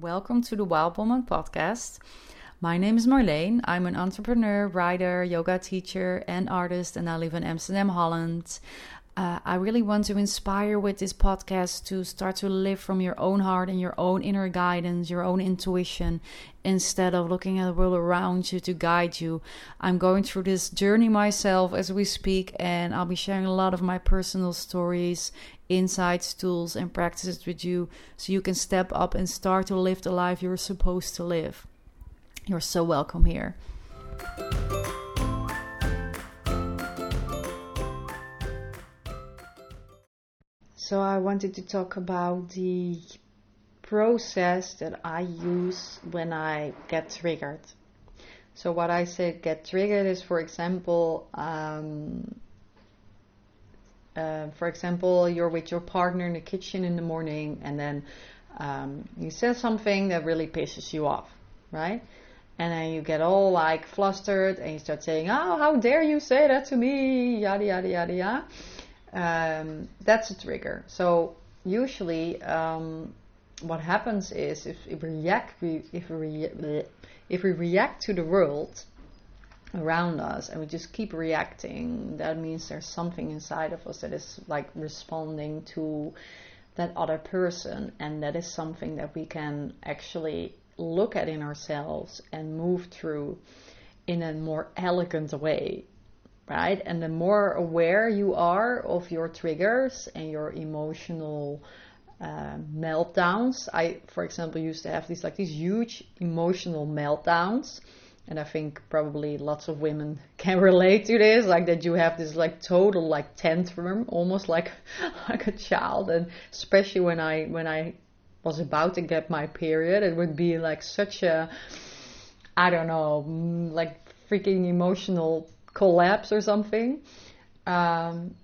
Welcome to the Wild Woman podcast. My name is Marleen. I'm an entrepreneur, writer, yoga teacher, and artist, and I live in Amsterdam, Holland. Uh, I really want to inspire with this podcast to start to live from your own heart and your own inner guidance, your own intuition, instead of looking at the world around you to guide you. I'm going through this journey myself as we speak, and I'll be sharing a lot of my personal stories, insights, tools, and practices with you so you can step up and start to live the life you're supposed to live. You're so welcome here. So, I wanted to talk about the process that I use when I get triggered. So, what I say get triggered is, for example, um, uh, for example, you're with your partner in the kitchen in the morning, and then um, you say something that really pisses you off, right? And then you get all like flustered, and you start saying, "Oh, how dare you say that to me?" Yada yada yada yada. Um, that's a trigger. So usually, um, what happens is if, if react, if we if we react to the world around us and we just keep reacting, that means there's something inside of us that is like responding to that other person, and that is something that we can actually look at in ourselves and move through in a more elegant way. Right? And the more aware you are of your triggers and your emotional uh, meltdowns, I, for example, used to have these like these huge emotional meltdowns and I think probably lots of women can relate to this, like that you have this like total like tantrum, almost like like a child, and especially when I when I was about to get my period, it would be like such a I don't know, mm, like freaking emotional collapse or something. Um,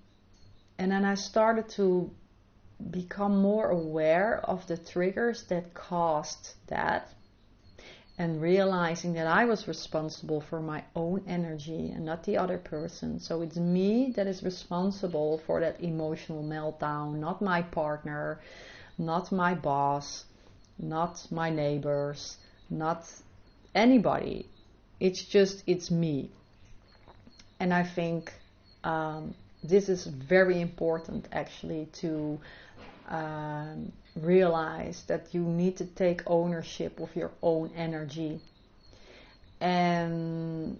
and then I started to become more aware of the triggers that caused that and realizing that I was responsible for my own energy and not the other person. So it's me that is responsible for that emotional meltdown, not my partner, not my boss, not my neighbors, not anybody. It's just, it's me. And I think um, this is very important actually to um, realize that you need to take ownership of your own energy. And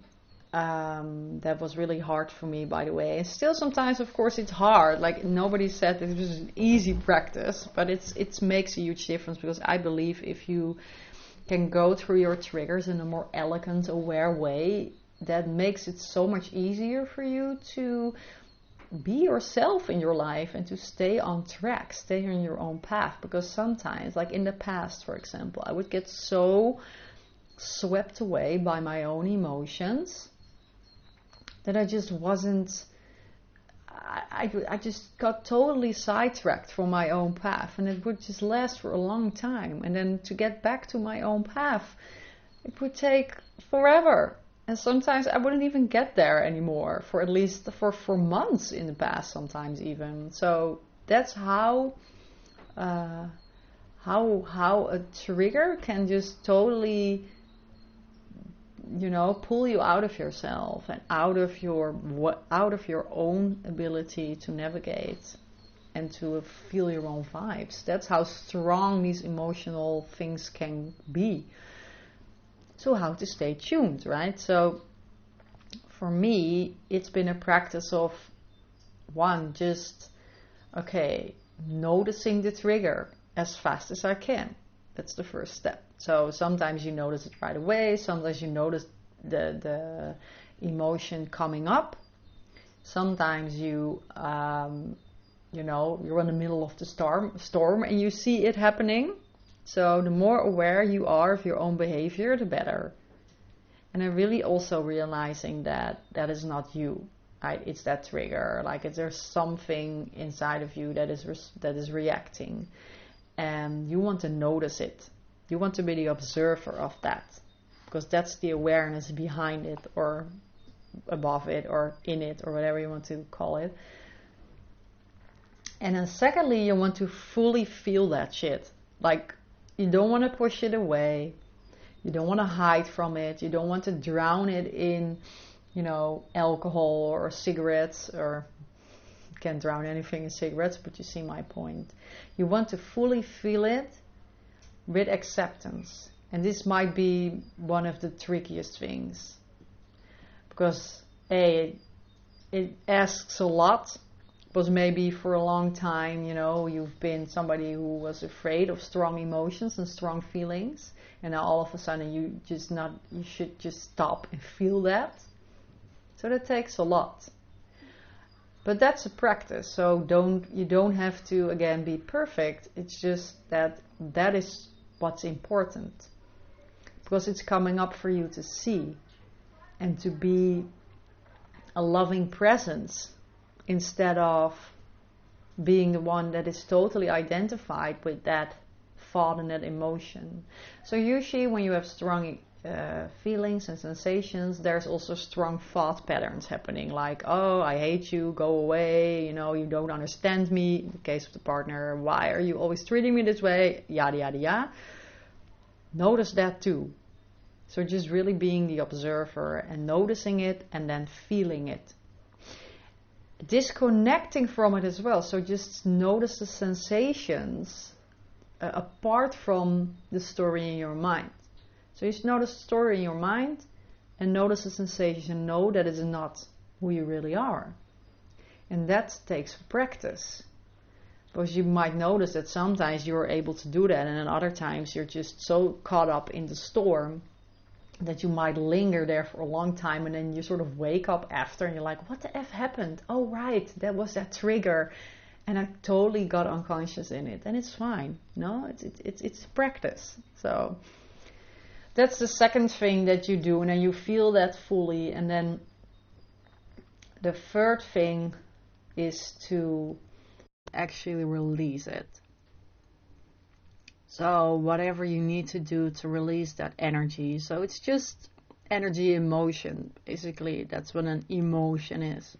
um, that was really hard for me, by the way. And still, sometimes, of course, it's hard. Like nobody said it was an easy practice, but it's it makes a huge difference because I believe if you can go through your triggers in a more elegant, aware way, that makes it so much easier for you to be yourself in your life and to stay on track, stay on your own path. Because sometimes, like in the past, for example, I would get so swept away by my own emotions that I just wasn't. I, I, I just got totally sidetracked from my own path, and it would just last for a long time. And then to get back to my own path, it would take forever and sometimes I wouldn't even get there anymore for at least for for months in the past, sometimes even. So that's how uh, how how a trigger can just totally you know pull you out of yourself and out of your out of your own ability to navigate and to feel your own vibes. That's how strong these emotional things can be so how to stay tuned, right? So for me, it's been a practice of one, just okay, noticing the trigger as fast as I can. That's the first step. So sometimes you notice it right away, sometimes you notice the the emotion coming up. Sometimes you um, you know you're in the middle of the storm storm and you see it happening so the more aware you are of your own behavior, the better. And I'm really also realizing that that is not you. Right? It's that trigger. Like if there's something inside of you that is that is reacting, and you want to notice it. You want to be the observer of that, because that's the awareness behind it, or above it, or in it, or whatever you want to call it. And then secondly, you want to fully feel that shit. Like you don't want to push it away. You don't want to hide from it. You don't want to drown it in, you know, alcohol or cigarettes or can't drown anything in cigarettes, but you see my point. You want to fully feel it with acceptance. And this might be one of the trickiest things. Because A, it asks a lot. Because maybe for a long time, you know, you've been somebody who was afraid of strong emotions and strong feelings. And now all of a sudden you just not you should just stop and feel that. So that takes a lot. But that's a practice. So don't you don't have to again be perfect. It's just that that is what's important. Because it's coming up for you to see and to be a loving presence instead of being the one that is totally identified with that thought and that emotion. So usually when you have strong uh, feelings and sensations, there's also strong thought patterns happening, like, oh, I hate you, go away, you know, you don't understand me. In the case of the partner, why are you always treating me this way? Yada, yada, yada. Notice that too. So just really being the observer and noticing it and then feeling it. Disconnecting from it as well. So just notice the sensations uh, apart from the story in your mind. So just notice the story in your mind and notice the sensation. Know that it's not who you really are. And that takes practice. Because you might notice that sometimes you're able to do that, and then other times you're just so caught up in the storm that you might linger there for a long time, and then you sort of wake up after and you're like, What the F happened? Oh, right, that was that trigger. And I totally got unconscious in it, and it's fine. No, it's, it's, it's, practice. So that's the second thing that you do, and then you feel that fully. And then the third thing is to actually release it. So, whatever you need to do to release that energy. So, it's just energy emotion. Basically, that's what an emotion is.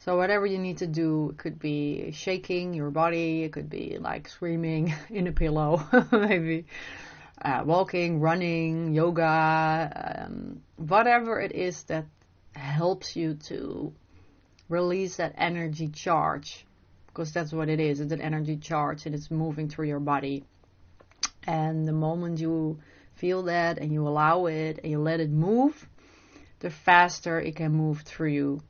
So, whatever you need to do, it could be shaking your body, it could be like screaming in a pillow, maybe uh, walking, running, yoga, um, whatever it is that helps you to release that energy charge because that's what it is. It's an energy charge and it's moving through your body. And the moment you feel that and you allow it and you let it move the faster it can move through you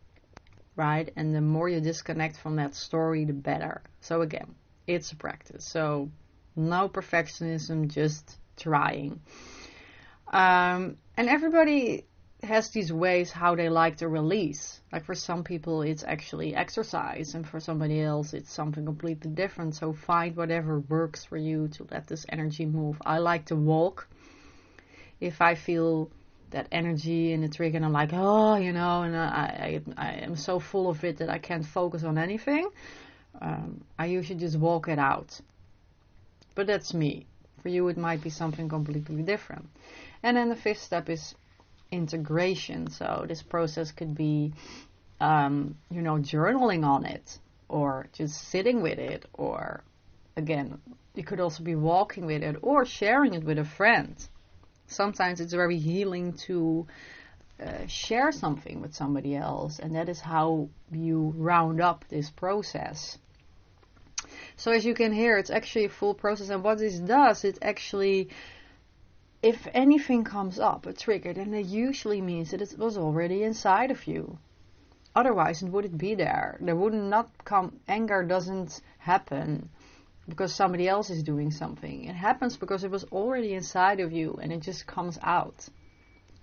right? And the more you disconnect from that story the better. So again it's a practice. So no perfectionism just trying. Um, and everybody has these ways how they like to release. Like for some people, it's actually exercise, and for somebody else, it's something completely different. So find whatever works for you to let this energy move. I like to walk. If I feel that energy in the trigger, and I'm like, oh, you know, and I, I, I am so full of it that I can't focus on anything. Um, I usually just walk it out. But that's me. For you, it might be something completely different. And then the fifth step is integration. So this process could be, um, you know, journaling on it, or just sitting with it, or again, you could also be walking with it, or sharing it with a friend. Sometimes it's very healing to uh, share something with somebody else, and that is how you round up this process. So as you can hear, it's actually a full process. And what this does, it actually, if anything comes up, a trigger, then it usually means that it was already inside of you. Otherwise, it wouldn't be there. There would not come, anger doesn't happen because somebody else is doing something. It happens because it was already inside of you and it just comes out.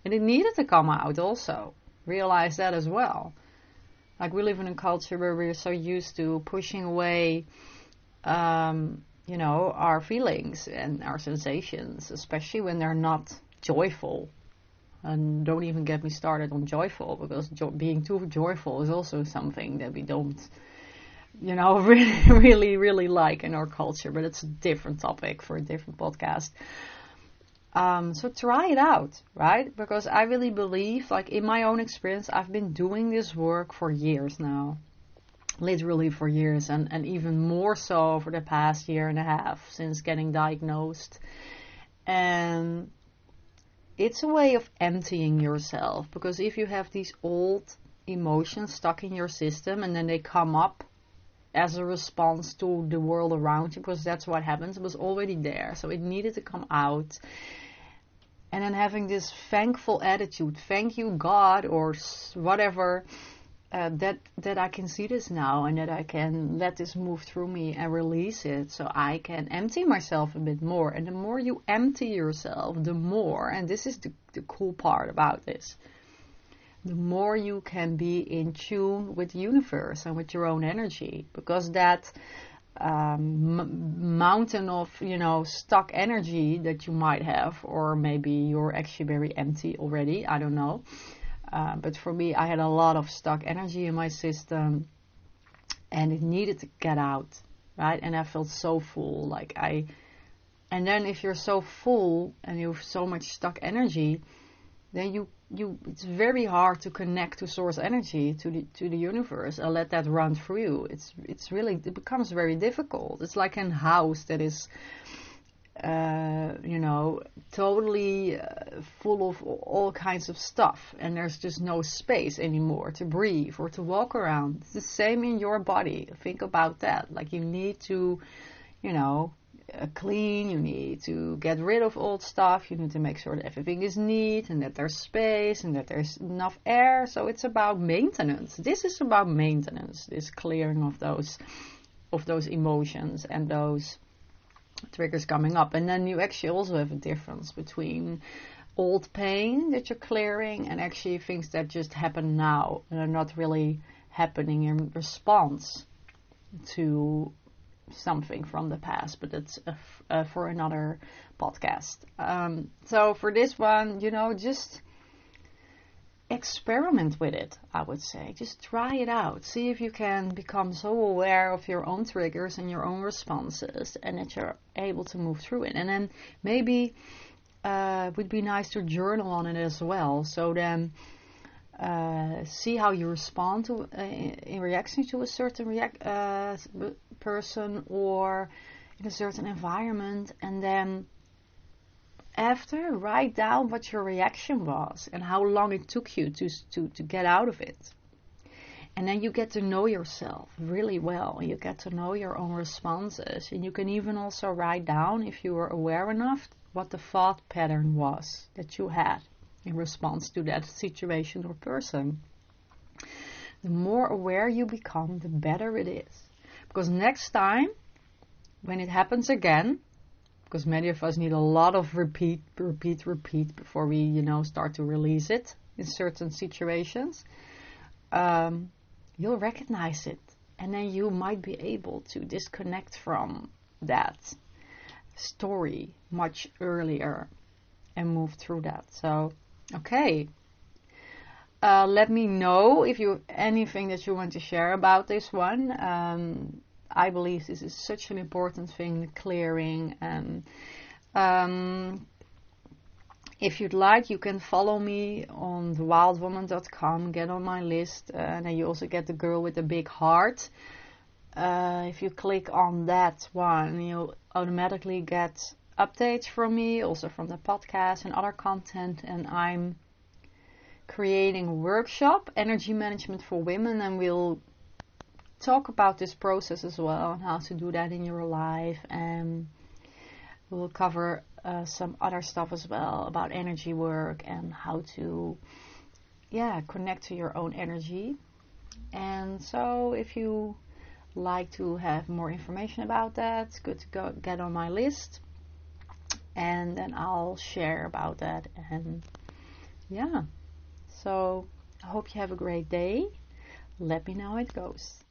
And it needed to come out also. Realize that as well. Like we live in a culture where we're so used to pushing away um, you know, our feelings and our sensations, especially when they're not joyful. And don't even get me started on joyful because jo- being too joyful is also something that we don't, you know, really, really, really like in our culture. But it's a different topic for a different podcast. Um, so try it out, right? Because I really believe, like in my own experience, I've been doing this work for years now literally for years and, and even more so for the past year and a half since getting diagnosed. And it's a way of emptying yourself because if you have these old emotions stuck in your system and then they come up as a response to the world around you because that's what happens. It was already there, so it needed to come out. And then having this thankful attitude, thank you God or whatever, uh, that that I can see this now and that I can let this move through me and release it, so I can empty myself a bit more. And the more you empty yourself, the more, and this is the, the cool part about this the more you can be in tune with the universe and with your own energy because that um, mountain of you know stuck energy that you might have or maybe you're actually very empty already i don't know uh, but for me i had a lot of stuck energy in my system and it needed to get out right? And i felt so full like i and then if you're so full and you have so much stuck energy then you you it's very hard to connect to source energy to the to the universe and let that run through you. It's it's really it becomes very difficult. It's like a house that is uh, you know totally uh, full of all kinds of stuff and there's just no space anymore to breathe or to walk around it's the same in your body think about that like you need to you know uh, clean, you need to get rid of old stuff, you need to make sure that everything is neat and that there's space and that there's enough air. So it's about maintenance. This is about maintenance, this clearing of those of those emotions and those triggers coming up. And then you actually also have a difference between old pain that you're clearing and actually things that just happen now and are not really happening in response to something from the past, but it's uh, for another podcast. Um, so for this one, you know, just experiment with it, I would say. Just try it out. See if you can become so aware of your own triggers and your own responses and that you're able to move through it. And then maybe uh, it would be nice to journal on it as well. So then uh, see how you respond to uh, in reaction to a certain uh, person or in a certain environment, and then after write down what your reaction was and how long it took you to to to get out of it. And then you get to know yourself really well. You get to know your own responses. And you can even also write down, if you were aware enough, what the thought pattern was that you had in response to that situation or person. The more aware you become, the better it is. Because next time, when it happens again, because many of us need a lot of repeat, repeat, repeat before we, you know, start to release it in certain situations, um, you'll recognize it. And then you might be able to disconnect from that story much earlier and move through that. So Okay. Uh, let me know if you anything that you want to share about this one. Um, I believe this is such an important thing, clearing. And um, if you'd like, you can follow me on thewildwoman.com. Get on my list, uh, and then you also get the girl with the big heart. Uh, if you click on that one, you'll automatically get updates from me, also from the podcast and other content. And I'm creating a workshop, Energy Management for Women, and we'll talk about this process as well and how to do that in your life. And we'll cover uh, some other stuff as well about energy work and how to, yeah, connect to your own energy. And so if you like to have more information about that, it's good to go get on my list and then I'll share about that. And yeah, so I hope you have a great day. Let me know how it goes.